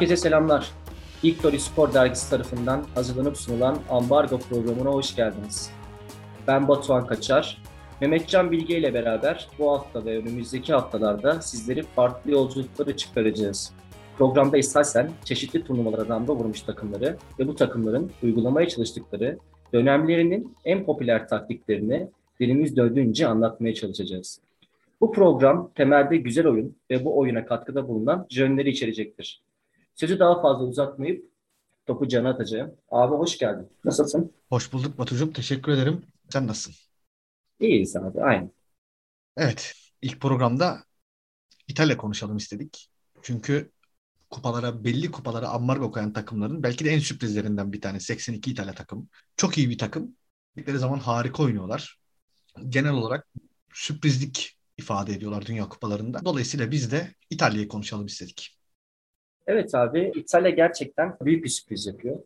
Herkese selamlar. Victory Spor Dergisi tarafından hazırlanıp sunulan Ambargo programına hoş geldiniz. Ben Batuhan Kaçar. Mehmetcan Bilge ile beraber bu hafta ve önümüzdeki haftalarda sizleri farklı yolculuklara çıkaracağız. Programda istersen çeşitli turnuvalara damga vurmuş takımları ve bu takımların uygulamaya çalıştıkları dönemlerinin en popüler taktiklerini dilimiz döndüğünce anlatmaya çalışacağız. Bu program temelde güzel oyun ve bu oyuna katkıda bulunan jönleri içerecektir. Sözü daha fazla uzatmayıp topu cana atacağım. Abi hoş geldin. Nasılsın? Hoş bulduk Batucuğum. Teşekkür ederim. Sen nasılsın? İyiyiz abi. Aynı. Evet. ilk programda İtalya konuşalım istedik. Çünkü kupalara, belli kupalara ambargo koyan takımların belki de en sürprizlerinden bir tanesi. 82 İtalya takım. Çok iyi bir takım. Dedikleri zaman harika oynuyorlar. Genel olarak sürprizlik ifade ediyorlar Dünya Kupalarında. Dolayısıyla biz de İtalya'yı konuşalım istedik. Evet abi İtalya gerçekten büyük bir sürpriz yapıyor.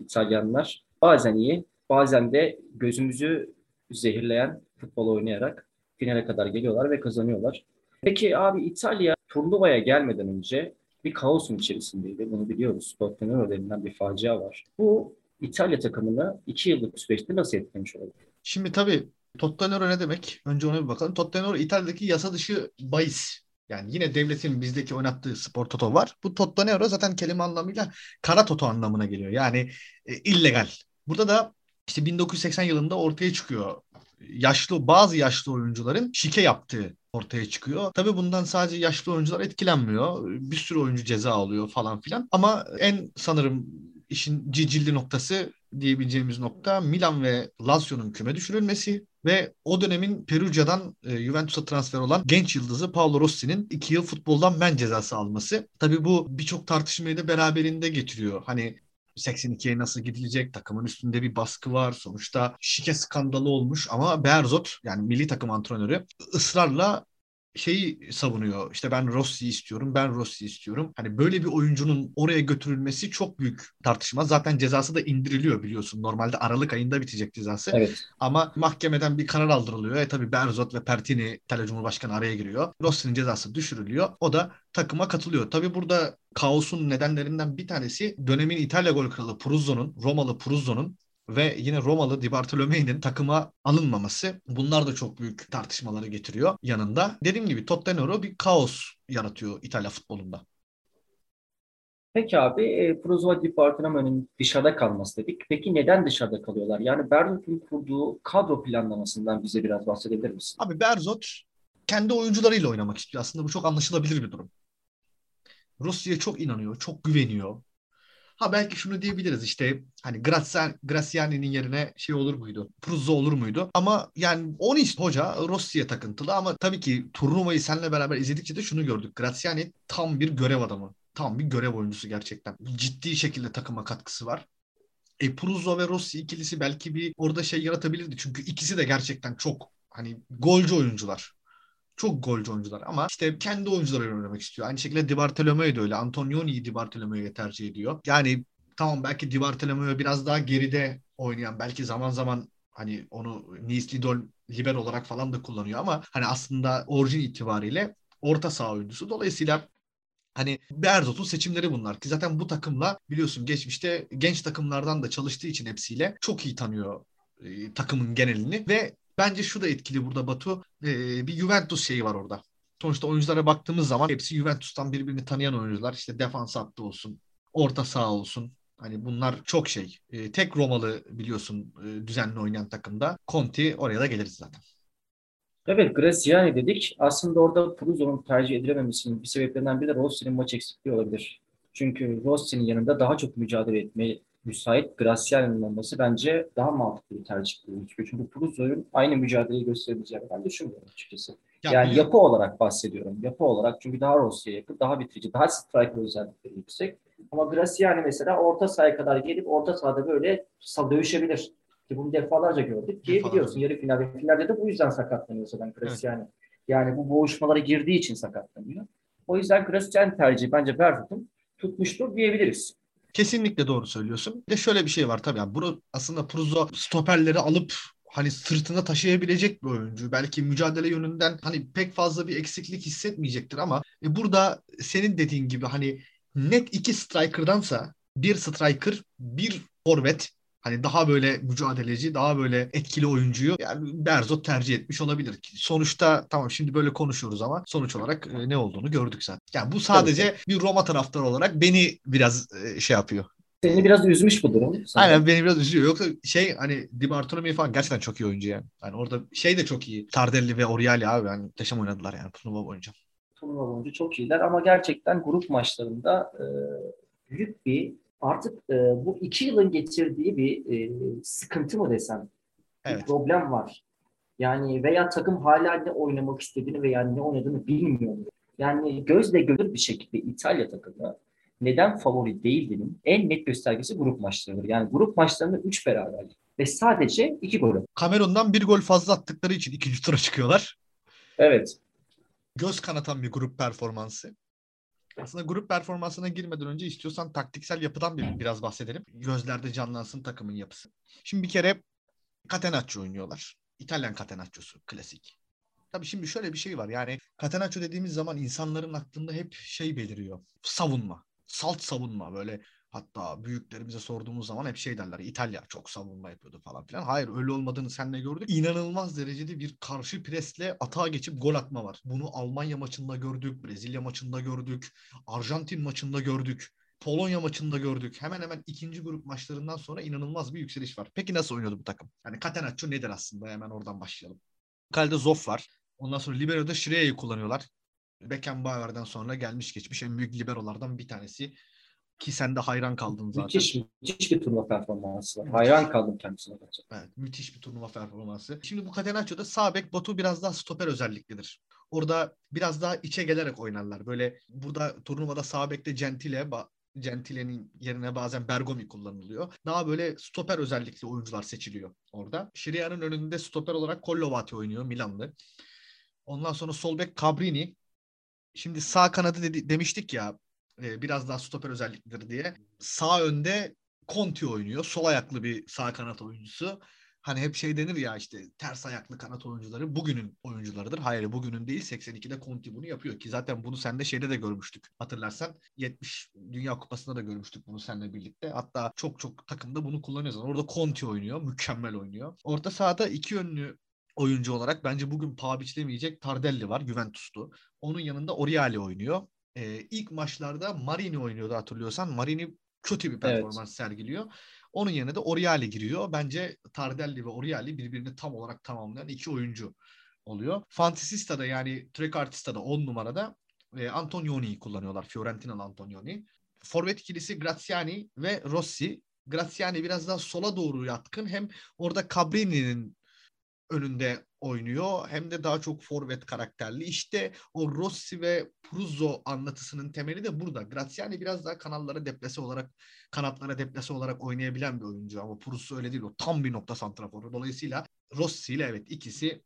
İtalyanlar bazen iyi, bazen de gözümüzü zehirleyen futbol oynayarak finale kadar geliyorlar ve kazanıyorlar. Peki abi İtalya turnuvaya gelmeden önce bir kaosun içerisindeydi. Bunu biliyoruz. Tottenham denilen bir facia var. Bu İtalya takımını iki yıllık süreçte nasıl etkilemiş olabilir? Şimdi tabii Tottenham ne demek? Önce ona bir bakalım. Tottenham İtalya'daki yasa dışı bahis yani yine devletin bizdeki oynattığı spor toto var. Bu Totto zaten kelime anlamıyla kara toto anlamına geliyor. Yani e, illegal. Burada da işte 1980 yılında ortaya çıkıyor. Yaşlı bazı yaşlı oyuncuların şike yaptığı ortaya çıkıyor. Tabii bundan sadece yaşlı oyuncular etkilenmiyor. Bir sürü oyuncu ceza alıyor falan filan. Ama en sanırım işin cicilli noktası diyebileceğimiz nokta Milan ve Lazio'nun küme düşürülmesi ve o dönemin Perugia'dan e, Juventus'a transfer olan genç yıldızı Paolo Rossi'nin iki yıl futboldan men cezası alması. Tabii bu birçok tartışmayı da beraberinde getiriyor. Hani 82'ye nasıl gidilecek? Takımın üstünde bir baskı var. Sonuçta şike skandalı olmuş ama Berzot yani milli takım antrenörü ısrarla şeyi savunuyor. İşte ben Rossi istiyorum, ben Rossi istiyorum. Hani böyle bir oyuncunun oraya götürülmesi çok büyük tartışma. Zaten cezası da indiriliyor biliyorsun. Normalde Aralık ayında bitecek cezası. Evet. Ama mahkemeden bir karar aldırılıyor. E tabii Berzot ve Pertini İtalya Cumhurbaşkanı araya giriyor. Rossi'nin cezası düşürülüyor. O da takıma katılıyor. Tabii burada kaosun nedenlerinden bir tanesi dönemin İtalya gol kralı Pruzzo'nun, Romalı Pruzzo'nun ve yine Romalı Di Bartolomeo'nun takıma alınmaması bunlar da çok büyük tartışmaları getiriyor yanında. Dediğim gibi Tottenham bir kaos yaratıyor İtalya futbolunda. Peki abi, e, Prozova Di Bartolomeo'nun dışarıda kalması dedik. Peki neden dışarıda kalıyorlar? Yani Berzot'un kurduğu kadro planlamasından bize biraz bahsedebilir misin? Abi Berzot kendi oyuncularıyla oynamak istiyor. Aslında bu çok anlaşılabilir bir durum. Rusya'ya çok inanıyor, çok güveniyor. Ha belki şunu diyebiliriz işte hani Grazian, Graziani'nin yerine şey olur muydu? Pruzzo olur muydu? Ama yani onu işte hoca Rossi'ye takıntılı ama tabii ki turnuvayı seninle beraber izledikçe de şunu gördük. Graziani tam bir görev adamı. Tam bir görev oyuncusu gerçekten. Ciddi şekilde takıma katkısı var. E Pruzzo ve Rossi ikilisi belki bir orada şey yaratabilirdi. Çünkü ikisi de gerçekten çok hani golcü oyuncular. Çok golcü oyuncular ama işte kendi oyuncularıyla oynamak istiyor. Aynı şekilde Di Bartolomeo da öyle. Antonioni'yi Di Bartolomeo'ya tercih ediyor. Yani tamam belki Di Bartolomeo biraz daha geride oynayan belki zaman zaman hani onu Nice Lidl liber olarak falan da kullanıyor ama hani aslında orijin itibariyle orta saha oyuncusu. Dolayısıyla Hani Berzot'un seçimleri bunlar ki zaten bu takımla biliyorsun geçmişte genç takımlardan da çalıştığı için hepsiyle çok iyi tanıyor e, takımın genelini ve Bence şu da etkili burada Batu. Ee, bir Juventus şeyi var orada. Sonuçta oyunculara baktığımız zaman hepsi Juventus'tan birbirini tanıyan oyuncular. İşte defans hattı olsun, orta saha olsun. Hani bunlar çok şey. Ee, tek Romalı biliyorsun e, düzenli oynayan takımda. Conti oraya da geliriz zaten. Evet, Graziani dedik. Aslında orada Pruzzo'nun tercih edilememesinin bir sebeplerinden biri de Rossi'nin maç eksikliği olabilir. Çünkü Rossi'nin yanında daha çok mücadele etmeye müsait Graciano'nun olması bence daha mantıklı bir tercih gözüküyor. Çünkü Pruzzo'nun aynı mücadeleyi gösterebileceğini ben düşünmüyorum açıkçası. Ya yani biliyorum. yapı olarak bahsediyorum. Yapı olarak çünkü daha Rossi'ye yakın, daha bitirici, daha striker özellikleri yüksek. Ama Graciano mesela orta sahaya kadar gelip orta sahada böyle dövüşebilir. Ki bunu defalarca gördük ki defalarca. biliyorsun yarı finalde, finalde de bu yüzden sakatlanıyor zaten Graciano. Evet. Yani bu boğuşmalara girdiği için sakatlanıyor. O yüzden Graciano tercihi bence Berfut'un tutmuştur diyebiliriz. Kesinlikle doğru söylüyorsun. Bir de şöyle bir şey var tabii. Yani bunu aslında Pruzzo stoperleri alıp hani sırtında taşıyabilecek bir oyuncu. Belki mücadele yönünden hani pek fazla bir eksiklik hissetmeyecektir ama e, burada senin dediğin gibi hani net iki striker'dansa bir striker, bir forvet Hani daha böyle mücadeleci, daha böyle etkili oyuncuyu yani Berzot tercih etmiş olabilir. Sonuçta tamam şimdi böyle konuşuyoruz ama sonuç olarak e, ne olduğunu gördük zaten. Yani bu sadece bir Roma taraftarı olarak beni biraz e, şey yapıyor. Seni biraz üzmüş bu durum. Sana. Aynen beni biraz üzüyor. Yoksa şey hani Di Bartolomei falan gerçekten çok iyi oyuncu yani. Yani orada şey de çok iyi. Tardelli ve Oriali abi yani muhteşem oynadılar yani turnuva boyunca. Turnuva boyunca çok iyiler ama gerçekten grup maçlarında e, büyük bir artık e, bu iki yılın getirdiği bir e, sıkıntı mı desem, evet. bir problem var. Yani veya takım hala ne oynamak istediğini veya ne oynadığını bilmiyor. Yani gözle görülür bir şekilde İtalya takımı neden favori değildiğinin en net göstergesi grup maçlarıdır. Yani grup maçlarında 3 beraberlik ve sadece 2 gol. Kamerun'dan bir gol fazla attıkları için ikinci tura çıkıyorlar. Evet. Göz kanatan bir grup performansı. Aslında grup performansına girmeden önce istiyorsan taktiksel yapıdan bir, biraz bahsedelim. Gözlerde canlansın takımın yapısı. Şimdi bir kere Catenaccio oynuyorlar. İtalyan Catenaccio'su klasik. Tabii şimdi şöyle bir şey var. Yani Catenaccio dediğimiz zaman insanların aklında hep şey beliriyor. Savunma. Salt savunma böyle Hatta büyüklerimize sorduğumuz zaman hep şey derler. İtalya çok savunma yapıyordu falan filan. Hayır öyle olmadığını senle gördük. İnanılmaz derecede bir karşı presle atağa geçip gol atma var. Bunu Almanya maçında gördük. Brezilya maçında gördük. Arjantin maçında gördük. Polonya maçında gördük. Hemen hemen ikinci grup maçlarından sonra inanılmaz bir yükseliş var. Peki nasıl oynuyordu bu takım? Yani Catenaccio nedir aslında? Hemen oradan başlayalım. Kalede Zoff var. Ondan sonra Libero'da Şire'yi kullanıyorlar. Beckenbauer'den sonra gelmiş geçmiş en büyük liberolardan bir tanesi. Ki sen de hayran kaldın zaten. Müthiş, müthiş bir turnuva performansı var. Hayran kaldım kendisine. Evet, müthiş bir turnuva performansı. Şimdi bu Catenaccio'da sağ bek Batu biraz daha stoper özelliklidir. Orada biraz daha içe gelerek oynarlar. Böyle burada turnuvada sağ bekte Gentile, Gentile'nin yerine bazen Bergomi kullanılıyor. Daha böyle stoper özellikli oyuncular seçiliyor orada. Şiria'nın önünde stoper olarak Kollovati oynuyor Milanlı. Ondan sonra sol bek Cabrini. Şimdi sağ kanadı dedi, demiştik ya e, biraz daha stoper özellikleri diye. Sağ önde Conti oynuyor. Sol ayaklı bir sağ kanat oyuncusu. Hani hep şey denir ya işte ters ayaklı kanat oyuncuları bugünün oyuncularıdır. Hayır bugünün değil 82'de Conti bunu yapıyor ki zaten bunu sende şeyde de görmüştük. Hatırlarsan 70 Dünya Kupası'nda da görmüştük bunu seninle birlikte. Hatta çok çok takımda bunu kullanıyoruz. Orada Conti oynuyor. Mükemmel oynuyor. Orta sahada iki yönlü oyuncu olarak bence bugün paha biçilemeyecek Tardelli var Juventus'tu. Onun yanında Oriali oynuyor e, ilk maçlarda Marini oynuyordu hatırlıyorsan. Marini kötü bir performans evet. sergiliyor. Onun yerine de Oriali giriyor. Bence Tardelli ve Oriali birbirini tam olarak tamamlayan iki oyuncu oluyor. Fantasista'da yani Trecartista'da 10 numarada e, Antonioni'yi kullanıyorlar. Fiorentinalı Antonioni. Forvet ikilisi Graziani ve Rossi. Graziani biraz daha sola doğru yatkın. Hem orada Cabrini'nin önünde oynuyor hem de daha çok forvet karakterli. İşte o Rossi ve Pruzzo anlatısının temeli de burada. Graziani biraz daha kanallara deplese olarak kanatlara deplese olarak oynayabilen bir oyuncu ama Pruzzo öyle değil. O tam bir nokta santraforu. Dolayısıyla Rossi ile evet ikisi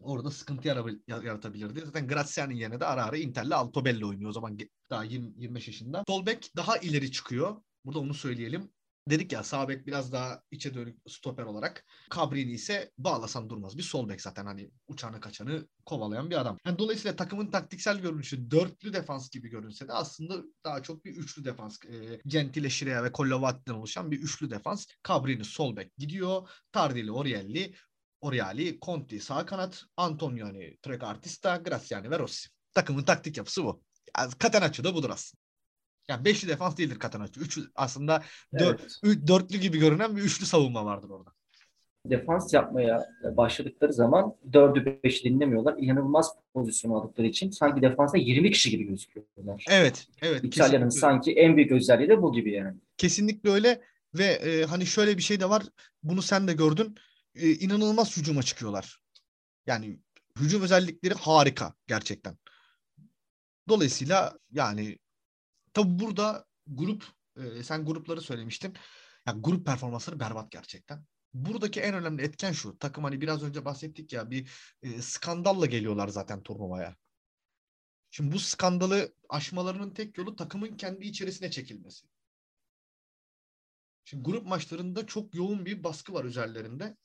orada sıkıntı yaratabilirdi. Zaten Graziani'nin yerine de ara ara Inter'le Altobelli oynuyor. O zaman daha 20, 25 yaşında. Solbek daha ileri çıkıyor. Burada onu söyleyelim. Dedik ya sağ bek biraz daha içe dönük stoper olarak. Cabrini ise bağlasan durmaz. Bir sol bek zaten hani uçanı kaçanı kovalayan bir adam. Yani dolayısıyla takımın taktiksel görünüşü dörtlü defans gibi görünse de aslında daha çok bir üçlü defans. E, Gentile, Şirea ve Kollovati'den oluşan bir üçlü defans. Cabrini sol bek gidiyor. Tardili, Orielli, Oriali, Conti sağ kanat, Antonioni, Trecartista, Graziani ve Rossi. Takımın taktik yapısı bu. Yani Catenaccio da budur aslında. Yani beşli defans değildir Catenaccio. Üç, aslında dör, evet. dörtlü gibi görünen bir üçlü savunma vardır orada. Defans yapmaya başladıkları zaman dördü beşi dinlemiyorlar. İnanılmaz pozisyon aldıkları için sanki defansa 20 kişi gibi gözüküyorlar. Evet, evet. İtalya'nın sanki en büyük özelliği de bu gibi yani. Kesinlikle öyle ve e, hani şöyle bir şey de var. Bunu sen de gördün. E, inanılmaz hücuma çıkıyorlar. Yani hücum özellikleri harika gerçekten. Dolayısıyla yani Tabi burada grup e, sen grupları söylemiştin. Ya grup performansları berbat gerçekten. Buradaki en önemli etken şu. Takım hani biraz önce bahsettik ya bir e, skandalla geliyorlar zaten turnuvaya. Şimdi bu skandalı aşmalarının tek yolu takımın kendi içerisine çekilmesi. Şimdi grup maçlarında çok yoğun bir baskı var üzerlerinde.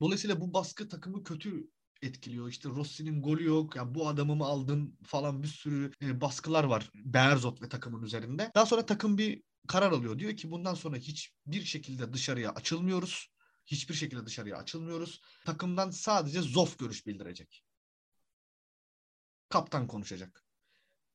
Dolayısıyla bu baskı takımı kötü etkiliyor. İşte Rossi'nin golü yok. Ya bu adamı mı aldın falan bir sürü e, baskılar var Berzot ve takımın üzerinde. Daha sonra takım bir karar alıyor. Diyor ki bundan sonra hiçbir şekilde dışarıya açılmıyoruz. Hiçbir şekilde dışarıya açılmıyoruz. Takımdan sadece Zof görüş bildirecek. Kaptan konuşacak.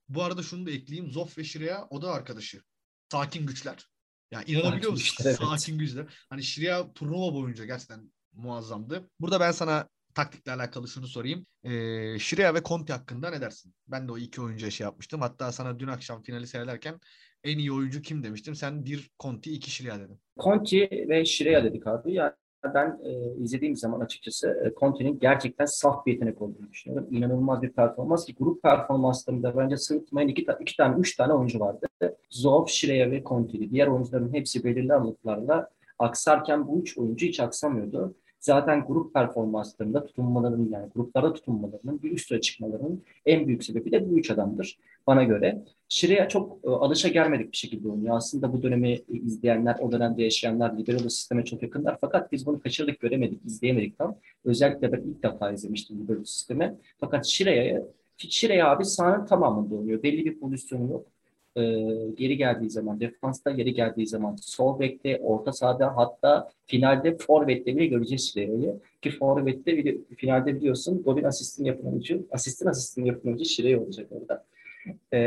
Bu arada şunu da ekleyeyim. Zof ve Şireya o da arkadaşı. Sakin güçler. Yani inanabiliyor musun? güçler, evet. Sakin güçler. Hani Şireya turnuva boyunca gerçekten muazzamdı. Burada ben sana taktikle alakalı şunu sorayım. Ee, Şireya ve Conte hakkında ne dersin? Ben de o iki oyuncuya şey yapmıştım. Hatta sana dün akşam finali seyrederken en iyi oyuncu kim demiştim. Sen bir Conte, iki Şireya dedin. Conti ve Şireya dedik abi. Yani ben e, izlediğim zaman açıkçası e, Conti'nin gerçekten saf bir yetenek olduğunu düşünüyorum. İnanılmaz bir performans grup performanslarında bence sırıtmayan iki, iki tane, üç tane oyuncu vardı. Zoff, Şireya ve Conti. Diğer oyuncuların hepsi belirli aralıklarla aksarken bu üç oyuncu hiç aksamıyordu. Zaten grup performanslarında tutunmalarının yani gruplarda tutunmalarının bir üst çıkmalarının en büyük sebebi de bu üç adamdır bana göre. Şire'ye çok e, alışa gelmedik bir şekilde oynuyor. Aslında bu dönemi e, izleyenler, o dönemde yaşayanlar Libero sisteme çok yakınlar. Fakat biz bunu kaçırdık, göremedik, izleyemedik tam. Özellikle ben ilk defa izlemiştim Libero sistemi. Fakat Şire'ye Şire'ye abi sahanın tamamında oynuyor. Belli bir pozisyonu yok. Ee, geri geldiği zaman, defansta geri geldiği zaman, sol bekte, orta sahada hatta finalde forvette bile göreceğiz Şire'yi. Ki forvette bile, finalde biliyorsun golün asistini yapan oyuncu, asistin asistini yapan oyuncu Şire'ye olacak orada. Ee,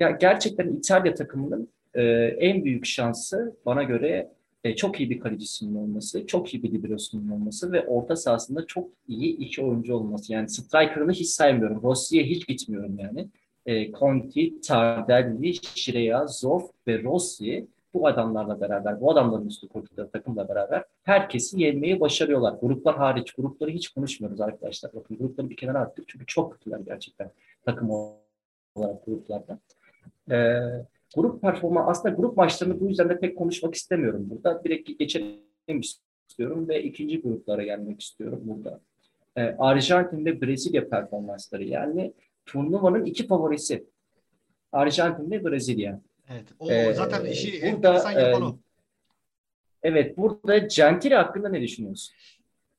ya gerçekten İtalya takımının e, en büyük şansı bana göre e, çok iyi bir kalecisinin olması, çok iyi bir liberosunun olması ve orta sahasında çok iyi iki oyuncu olması. Yani striker'ını hiç saymıyorum. Rossi'ye hiç gitmiyorum yani. E, Conti, Tardelli, Şireya, Zoff ve Rossi bu adamlarla beraber, bu adamların üstü koydukları takımla beraber herkesi yenmeyi başarıyorlar. Gruplar hariç, grupları hiç konuşmuyoruz arkadaşlar. Bakın grupları bir kenara attık çünkü çok kötüler gerçekten takım olarak gruplarda. Ee, grup performa aslında grup maçlarını bu yüzden de pek konuşmak istemiyorum burada. Direkt geçelim istiyorum ve ikinci gruplara gelmek istiyorum burada. Ee, Arjantin ve Brezilya performansları yani turnuvanın iki favorisi. Arjantin ve Brezilya. Evet. O Ee, zaten işi burada, enteresan yapan e, o. Evet burada Gentili hakkında ne düşünüyorsun?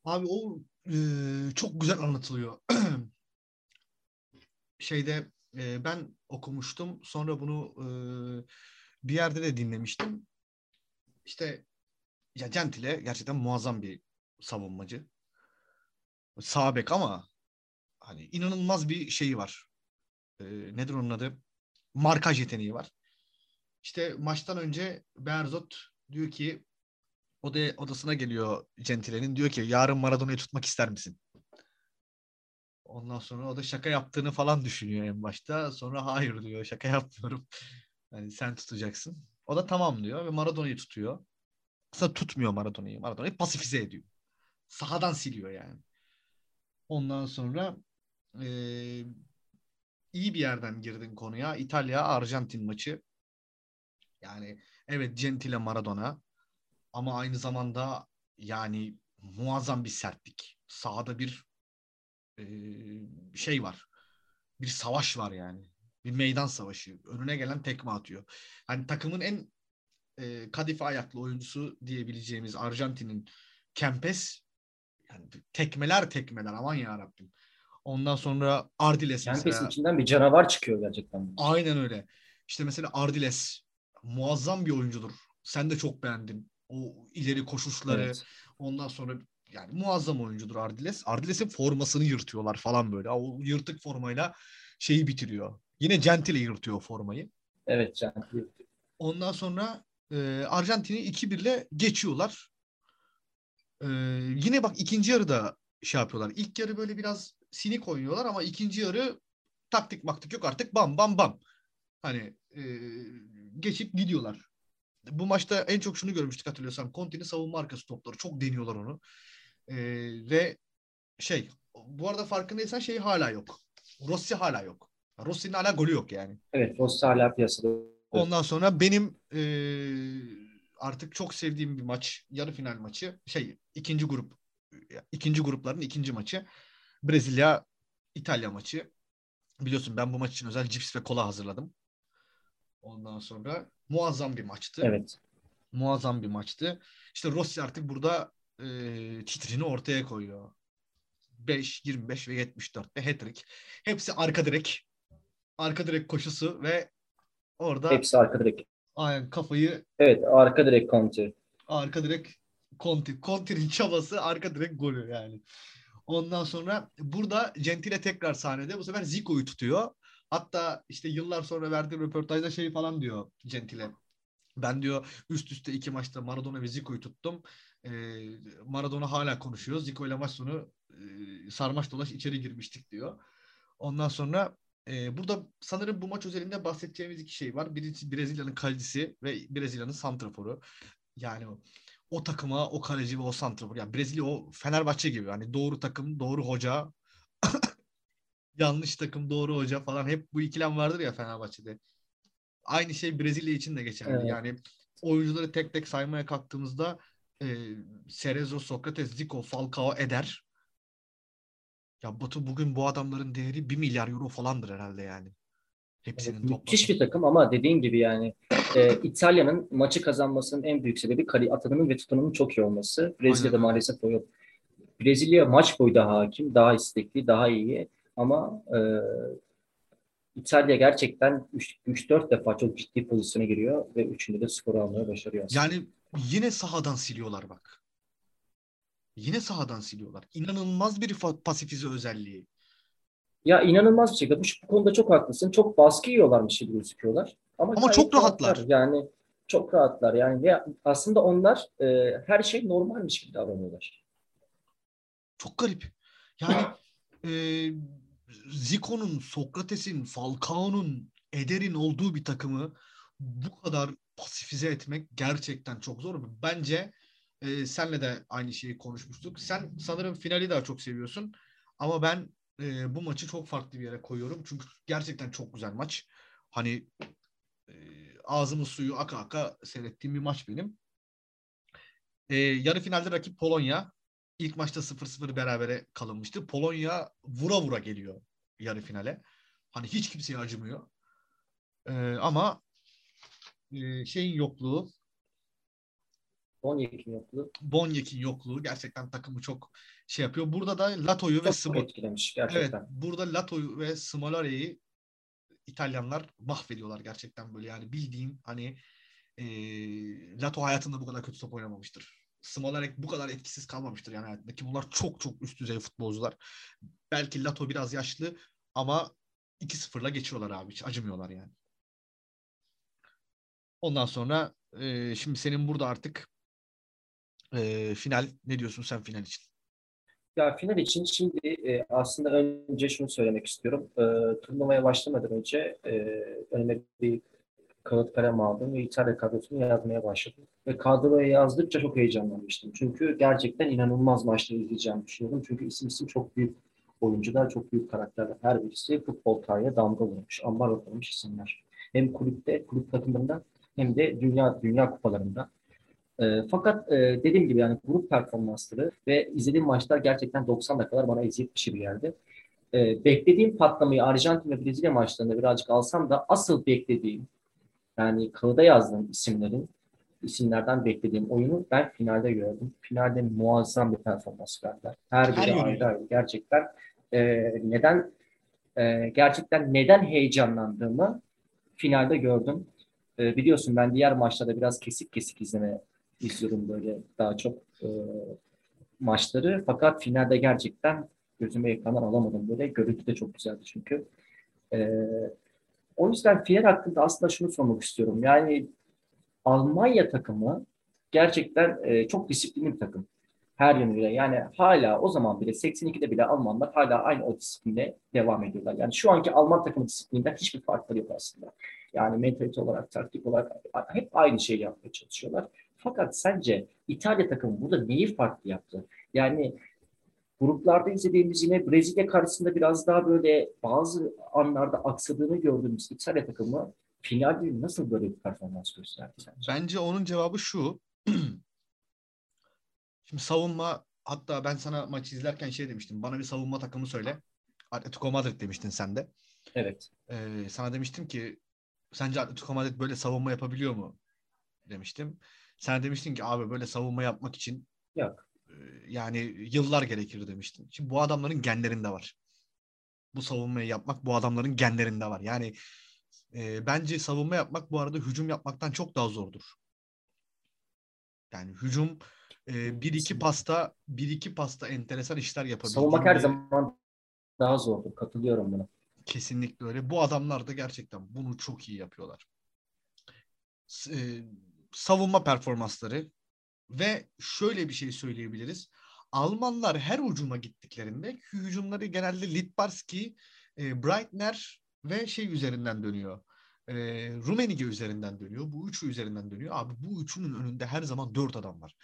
Abi o e, çok güzel anlatılıyor. Şeyde e, ben okumuştum. Sonra bunu e, bir yerde de dinlemiştim. İşte ya Gentile gerçekten muazzam bir savunmacı. Sağ bek ama hani inanılmaz bir şeyi var. E, nedir onun adı? Markaj yeteneği var. İşte maçtan önce Berzot diyor ki o da odasına geliyor Gentile'nin. Diyor ki yarın Maradona'yı tutmak ister misin? Ondan sonra o da şaka yaptığını falan düşünüyor en başta. Sonra hayır diyor şaka yapmıyorum. Yani sen tutacaksın. O da tamam diyor ve Maradona'yı tutuyor. Aslında tutmuyor Maradona'yı. Maradona'yı pasifize ediyor. Sahadan siliyor yani. Ondan sonra eee, iyi bir yerden girdin konuya. İtalya-Arjantin maçı. Yani evet Gentile Maradona ama aynı zamanda yani muazzam bir sertlik. Sahada bir e, şey var. Bir savaş var yani. Bir meydan savaşı. Önüne gelen tekme atıyor. Hani takımın en e, kadife ayaklı oyuncusu diyebileceğimiz Arjantin'in Kempes yani tekmeler tekmeler aman ya Rabbim. Ondan sonra Ardiles Kempes'in mesela. içinden bir canavar çıkıyor gerçekten. Aynen öyle. İşte mesela Ardiles muazzam bir oyuncudur. Sen de çok beğendin. O ileri koşuşları Evet. ondan sonra yani muazzam oyuncudur Ardiles. Ardiles'in formasını yırtıyorlar falan böyle. O yırtık formayla şeyi bitiriyor. Yine Gentile yırtıyor formayı. Evet Gentili. Ondan sonra e, Arjantin'i 2-1'le geçiyorlar. E, yine bak ikinci yarıda şey yapıyorlar. İlk yarı böyle biraz sinik oynuyorlar ama ikinci yarı taktik maktik yok artık bam bam bam. Hani e, geçip gidiyorlar. Bu maçta en çok şunu görmüştük hatırlıyorsan. Conte'nin savunma arkası topları. Çok deniyorlar onu. E, ve şey bu arada farkındaysan şey hala yok. Rossi hala yok. Rossi'nin hala golü yok yani. Evet Rossi hala piyasada. Ondan sonra benim e, artık çok sevdiğim bir maç, yarı final maçı, şey ikinci grup, ikinci grupların ikinci maçı, Brezilya İtalya maçı. Biliyorsun ben bu maç için özel cips ve kola hazırladım. Ondan sonra muazzam bir maçtı. Evet. Muazzam bir maçtı. İşte Rossi artık burada e, titrini ortaya koyuyor. 5, 25 ve 74'te hat-trick. Hepsi arka direk. Arka direk koşusu ve orada Hepsi arka direk. aynen kafayı Evet arka direk Conte. arka direk Conti. Conti'nin çabası arka direk golü yani. Ondan sonra burada Gentile tekrar sahnede. Bu sefer Zico'yu tutuyor. Hatta işte yıllar sonra verdiği röportajda şey falan diyor Gentile. Ben diyor üst üste iki maçta Maradona ve Zico'yu tuttum. Ee, Maradona hala konuşuyor. Zico ile maç sonu e, sarmaş dolaş içeri girmiştik diyor. Ondan sonra e, burada sanırım bu maç özelinde bahsedeceğimiz iki şey var. Birisi Brezilya'nın kalecisi ve Brezilya'nın santraforu. Yani o, takıma o kaleci ve o santrafor. Yani Brezilya o Fenerbahçe gibi. Hani doğru takım, doğru hoca. yanlış takım, doğru hoca falan. Hep bu ikilem vardır ya Fenerbahçe'de. Aynı şey Brezilya için de geçerli. Evet. Yani oyuncuları tek tek saymaya kalktığımızda e, Cerezo, Sokrates, Zico, Falcao eder. Ya Batu bugün bu adamların değeri 1 milyar euro falandır herhalde yani. Hepsinin Evet, müthiş bir takım ama dediğin gibi yani e, İtalya'nın maçı kazanmasının en büyük sebebi kale atanının ve tutanının çok iyi olması. Brezilya'da Aynen maalesef o yok. Brezilya maç boyu daha hakim, daha istekli, daha iyi ama e, İtalya gerçekten 3-4 defa çok ciddi pozisyona giriyor ve üçünde de skoru almaya başarıyor aslında. Yani yine sahadan siliyorlar bak. Yine sahadan siliyorlar. İnanılmaz bir pasifize özelliği. Ya inanılmaz bir şekilde bu, bu konuda çok haklısın. Çok baskı yiyorlarmış gibi gözüküyorlar. Ama, Ama çok rahatlar. Yani çok rahatlar. Yani ve aslında onlar e, her şey normalmiş gibi davranıyorlar. Çok garip. Yani e, Zico'nun, Sokrates'in, Falcao'nun, Eder'in olduğu bir takımı bu kadar pasifize etmek gerçekten çok zor. Bence e, senle de aynı şeyi konuşmuştuk. Sen sanırım finali daha çok seviyorsun. Ama ben e, bu maçı çok farklı bir yere koyuyorum. Çünkü gerçekten çok güzel maç. Hani e, ağzımın suyu aka aka seyrettiğim bir maç benim. E, yarı finalde rakip Polonya. İlk maçta 0-0 berabere kalınmıştı. Polonya vura vura geliyor yarı finale. Hani hiç kimseye acımıyor. E, ama e, şeyin yokluğu, 17 yoklu. Bonyek'in yokluğu gerçekten takımı çok şey yapıyor. Burada da Lato'yu ve Çok Smo- etkilemiş Evet, gerçekten. burada Lato'yu ve Smolare'yi İtalyanlar mahvediyorlar gerçekten böyle yani bildiğin hani e, Lato hayatında bu kadar kötü top oynamamıştır. Smolarek bu kadar etkisiz kalmamıştır yani hayatında ki bunlar çok çok üst düzey futbolcular. Belki Lato biraz yaşlı ama 2-0'la geçiyorlar abi hiç acımıyorlar yani. Ondan sonra e, şimdi senin burada artık e, final ne diyorsun sen final için? Ya final için şimdi e, aslında önce şunu söylemek istiyorum. E, turnuvaya başlamadan önce e, önüme bir kağıt kalem aldım ve İtalya kadrosunu yazmaya başladım. Ve kadroya yazdıkça çok heyecanlanmıştım. Çünkü gerçekten inanılmaz maçları izleyeceğimi düşünüyorum. Çünkü isim isim çok büyük oyuncular, çok büyük karakterler. Her birisi futbol tarihine damga vurmuş, ambar atılmış isimler. Hem kulüpte, kulüp takımlarında hem de dünya dünya kupalarında. E, fakat e, dediğim gibi yani grup performansları ve izlediğim maçlar gerçekten 90 dakikalar bana eziyet bir şey yerde. E, beklediğim patlamayı Arjantin ve Brezilya maçlarında birazcık alsam da asıl beklediğim yani kağıda yazdığım isimlerin isimlerden beklediğim oyunu ben finalde gördüm. Finalde muazzam bir performans verdiler. Her biri ayrı ayrı. Gerçekten e, neden e, gerçekten neden heyecanlandığımı finalde gördüm. E, biliyorsun ben diğer maçlarda biraz kesik kesik izleme izliyorum böyle daha çok e, maçları. Fakat finalde gerçekten gözüme ekrandan alamadım böyle. Görüntü de çok güzeldi çünkü. E, o yüzden final hakkında aslında şunu sormak istiyorum. Yani Almanya takımı gerçekten e, çok disiplinli bir takım. Her yönüyle. Yani hala o zaman bile 82'de bile Almanlar hala aynı o disipline devam ediyorlar. Yani şu anki Alman takımı disiplinden hiçbir farkları yok aslında. Yani mentalite olarak, taktik olarak hep aynı şeyi yapmaya çalışıyorlar. Fakat sence İtalya takımı burada neyi farklı yaptı? Yani gruplarda izlediğimiz yine Brezilya karşısında biraz daha böyle bazı anlarda aksadığını gördüğümüz İtalya takımı finalde nasıl böyle bir performans gösterdi sence? Bence onun cevabı şu. Şimdi savunma hatta ben sana maçı izlerken şey demiştim. Bana bir savunma takımı söyle. Atletico Madrid demiştin sen de. Evet. Ee, sana demiştim ki sence Atletico Madrid böyle savunma yapabiliyor mu? Demiştim. Sen demiştin ki abi böyle savunma yapmak için Yok. yani yıllar gerekir demiştin. Şimdi bu adamların genlerinde var. Bu savunmayı yapmak bu adamların genlerinde var. Yani e, bence savunma yapmak bu arada hücum yapmaktan çok daha zordur. Yani hücum e, bir iki pasta bir iki pasta enteresan işler yapabilir. Savunmak her zaman daha zordur. Katılıyorum buna. Kesinlikle öyle. Bu adamlar da gerçekten bunu çok iyi yapıyorlar. E, savunma performansları ve şöyle bir şey söyleyebiliriz. Almanlar her ucuma gittiklerinde hücumları genelde Litbarski, e, Breitner ve şey üzerinden dönüyor. E, Rumenige üzerinden dönüyor. Bu üçü üzerinden dönüyor. Abi bu üçünün önünde her zaman dört adam var.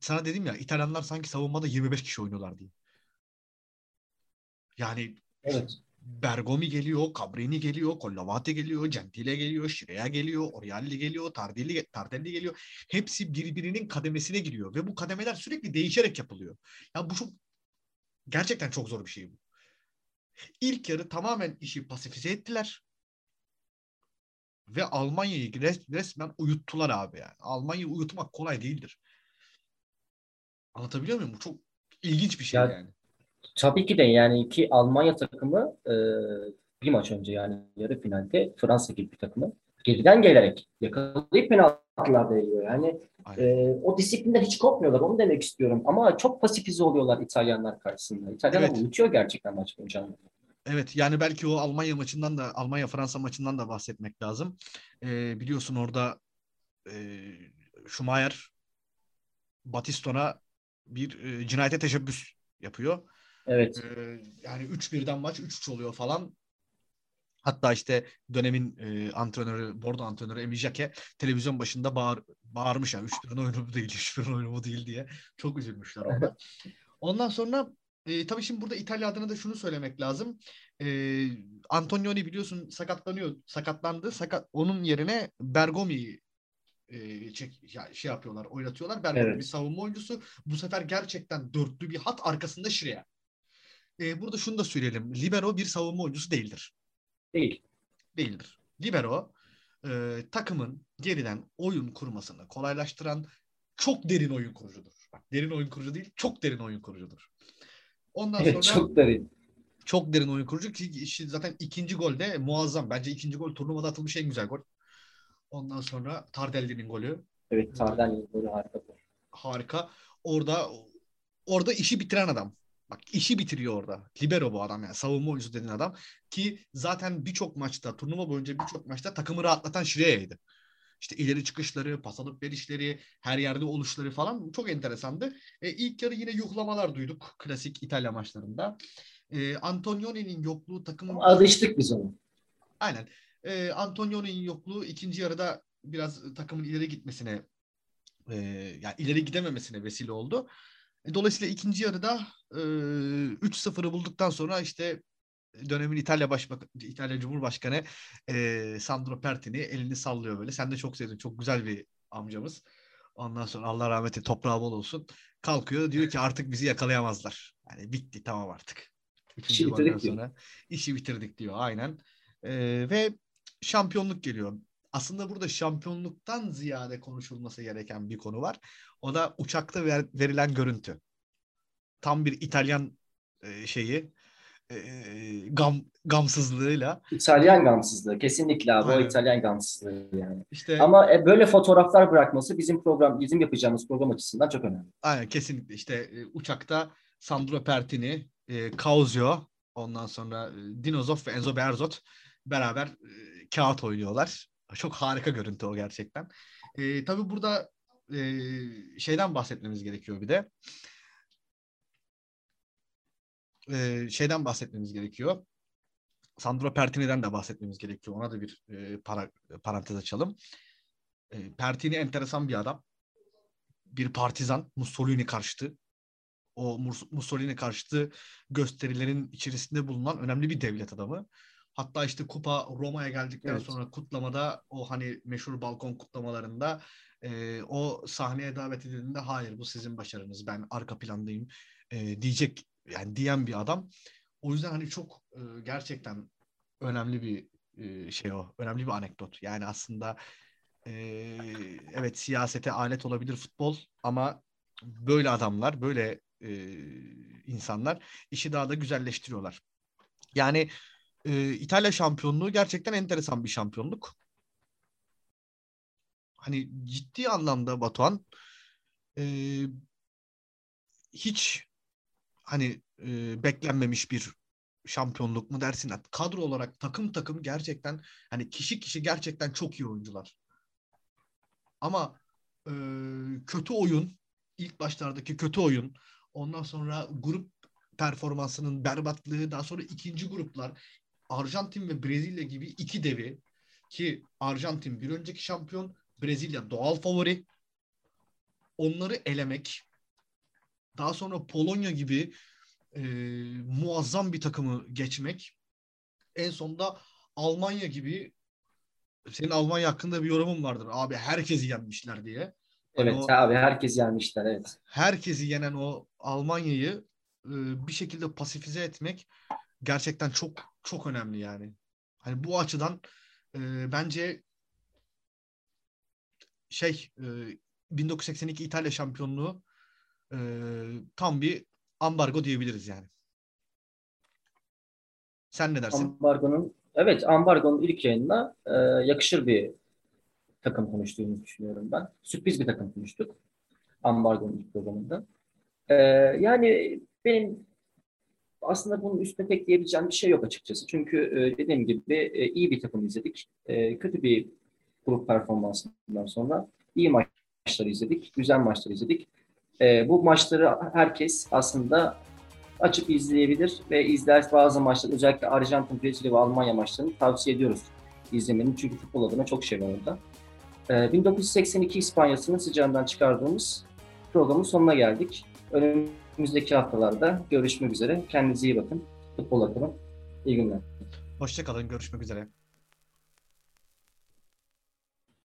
Sana dedim ya İtalyanlar sanki savunmada 25 kişi oynuyorlar diye. Yani evet. Bergomi geliyor, Cabrini geliyor, Collavate geliyor, Gentile geliyor, Şirea geliyor, Orialli geliyor, Tardelli, Tardelli geliyor. Hepsi birbirinin kademesine giriyor ve bu kademeler sürekli değişerek yapılıyor. Ya bu çok gerçekten çok zor bir şey bu. İlk yarı tamamen işi pasifize ettiler. Ve Almanya'yı resmen uyuttular abi yani. Almanya'yı uyutmak kolay değildir. Anlatabiliyor muyum? Bu çok ilginç bir şey ya, yani. Tabii ki de yani ki Almanya takımı e, bir maç önce yani yarı finalde Fransa gibi bir takımı geriden gelerek yakalayıp penaltılarda yiyor. Yani e, o disiplinden hiç kopmuyorlar. Onu demek istiyorum. Ama çok pasifize oluyorlar İtalyanlar karşısında. İtalyanlar evet. unutuyor gerçekten maç boyunca. Evet yani belki o Almanya maçından da Almanya Fransa maçından da bahsetmek lazım. E, biliyorsun orada e, Schumacher Batiston'a bir e, cinayete teşebbüs yapıyor. Evet. Ee, yani 3-1'den maç 3-3 oluyor falan. Hatta işte dönemin e, antrenörü, bordo antrenörü Emi Jake televizyon başında bağır, bağırmış yani 3-1'in oyunu bu değil, 3-1'in oyunu bu değil diye. Çok üzülmüşler orada. Ondan sonra e, tabii şimdi burada İtalya adına da şunu söylemek lazım. E, Antonioni biliyorsun sakatlanıyor. Sakatlandı. Sakat, onun yerine Bergomi e, çek, ya, şey yapıyorlar, oynatıyorlar. Bergomi evet. bir savunma oyuncusu. Bu sefer gerçekten dörtlü bir hat arkasında Şireya. E, burada şunu da söyleyelim. Libero bir savunma oyuncusu değildir. Değil. Değildir. Libero e, takımın geriden oyun kurmasını kolaylaştıran çok derin oyun kurucudur. Bak, derin oyun kurucu değil, çok derin oyun kurucudur. Ondan evet, sonra çok derin. Çok derin oyun kurucu ki işte zaten ikinci gol de muazzam. Bence ikinci gol turnuvada atılmış en güzel gol. Ondan sonra Tardelli'nin golü. Evet Tardelli'nin golü harika. Harika. Orada orada işi bitiren adam. Bak işi bitiriyor orada. Libero bu adam yani savunma oyuncusu dediğin adam. Ki zaten birçok maçta turnuva boyunca birçok maçta takımı rahatlatan Şire'ydi. İşte ileri çıkışları, pas alıp verişleri, her yerde oluşları falan çok enteresandı. E, ilk yarı yine yuhlamalar duyduk klasik İtalya maçlarında. E, Antonioni'nin yokluğu takımın... Alıştık biz ona. Aynen. E, Antonioni'nin yokluğu ikinci yarıda biraz takımın ileri gitmesine e, yani ileri gidememesine vesile oldu. E, dolayısıyla ikinci yarıda e, 3-0'ı bulduktan sonra işte dönemin İtalya Başbakanı, İtalya Cumhurbaşkanı e, Sandro Pertini elini sallıyor böyle. Sen de çok sevdin. Çok güzel bir amcamız. Ondan sonra Allah rahmeti toprağı bol olsun. Kalkıyor diyor ki artık bizi yakalayamazlar. Yani bitti tamam artık. İşi bitirdik sonra diyor. işi bitirdik diyor aynen. E, ve şampiyonluk geliyor. Aslında burada şampiyonluktan ziyade konuşulması gereken bir konu var. O da uçakta ver, verilen görüntü. Tam bir İtalyan e, şeyi e, gam gamsızlığıyla. İtalyan gamsızlığı kesinlikle abi Aynen. o İtalyan gamsızlığı yani. İşte ama e, böyle fotoğraflar bırakması bizim program bizim yapacağımız program açısından çok önemli. Aynen kesinlikle işte e, uçakta Sandro Pertini, e, Causio, ondan sonra e, Dinozov ve Enzo Berzot beraber e, kağıt oynuyorlar. Çok harika görüntü o gerçekten. E, tabii burada e, şeyden bahsetmemiz gerekiyor bir de. E, şeyden bahsetmemiz gerekiyor. Sandro Pertini'den de bahsetmemiz gerekiyor. Ona da bir e, para, parantez açalım. E, Pertini enteresan bir adam. Bir partizan. Mussolini karşıtı. O Mussolini karşıtı gösterilerin içerisinde bulunan önemli bir devlet adamı. Hatta işte kupa Roma'ya geldikten evet. sonra kutlamada o hani meşhur balkon kutlamalarında e, o sahneye davet edildiğinde hayır bu sizin başarınız ben arka plandayım e, diyecek yani diyen bir adam. O yüzden hani çok e, gerçekten önemli bir e, şey o. Önemli bir anekdot. Yani aslında e, evet siyasete alet olabilir futbol ama böyle adamlar, böyle e, insanlar işi daha da güzelleştiriyorlar. Yani e, İtalya şampiyonluğu gerçekten enteresan bir şampiyonluk. Hani ciddi anlamda Batuhan e, hiç hani e, beklenmemiş bir şampiyonluk mu dersin? Kadro olarak takım takım gerçekten hani kişi kişi gerçekten çok iyi oyuncular. Ama e, kötü oyun, ilk başlardaki kötü oyun, ondan sonra grup performansının berbatlığı, daha sonra ikinci gruplar, Arjantin ve Brezilya gibi iki devi ki Arjantin bir önceki şampiyon, Brezilya doğal favori. Onları elemek, daha sonra Polonya gibi e, muazzam bir takımı geçmek, en sonunda Almanya gibi senin Almanya hakkında bir yorumun vardır. Abi herkesi yenmişler diye. Hani evet o, abi herkesi yenmişler evet. Herkesi yenen o Almanya'yı e, bir şekilde pasifize etmek gerçekten çok çok önemli yani. Hani bu açıdan e, bence şey e, 1982 İtalya şampiyonluğu e, tam bir ambargo diyebiliriz yani. Sen ne dersin? Ambargonun evet ambargonun ilk yayında e, yakışır bir takım konuştuğumuzu düşünüyorum ben. Sürpriz bir takım konuştuk. Ambargonun ilk programında. E, yani benim aslında bunun üstüne pek diyebileceğim bir şey yok açıkçası. Çünkü e, dediğim gibi e, iyi bir takım izledik. E, kötü bir grup performansından sonra iyi maçları izledik. Güzel maçları izledik. E, bu maçları herkes aslında açıp izleyebilir ve izler bazı maçlar özellikle Arjantin, Brezilya ve Almanya maçlarını tavsiye ediyoruz izlemenin. Çünkü futbol adına çok şey var orada. E, 1982 İspanya'sının sıcağından çıkardığımız programın sonuna geldik. Önümüzdeki haftalarda görüşmek üzere. Kendinize iyi bakın. Futbol adına. İyi günler. Hoşçakalın. Görüşmek üzere.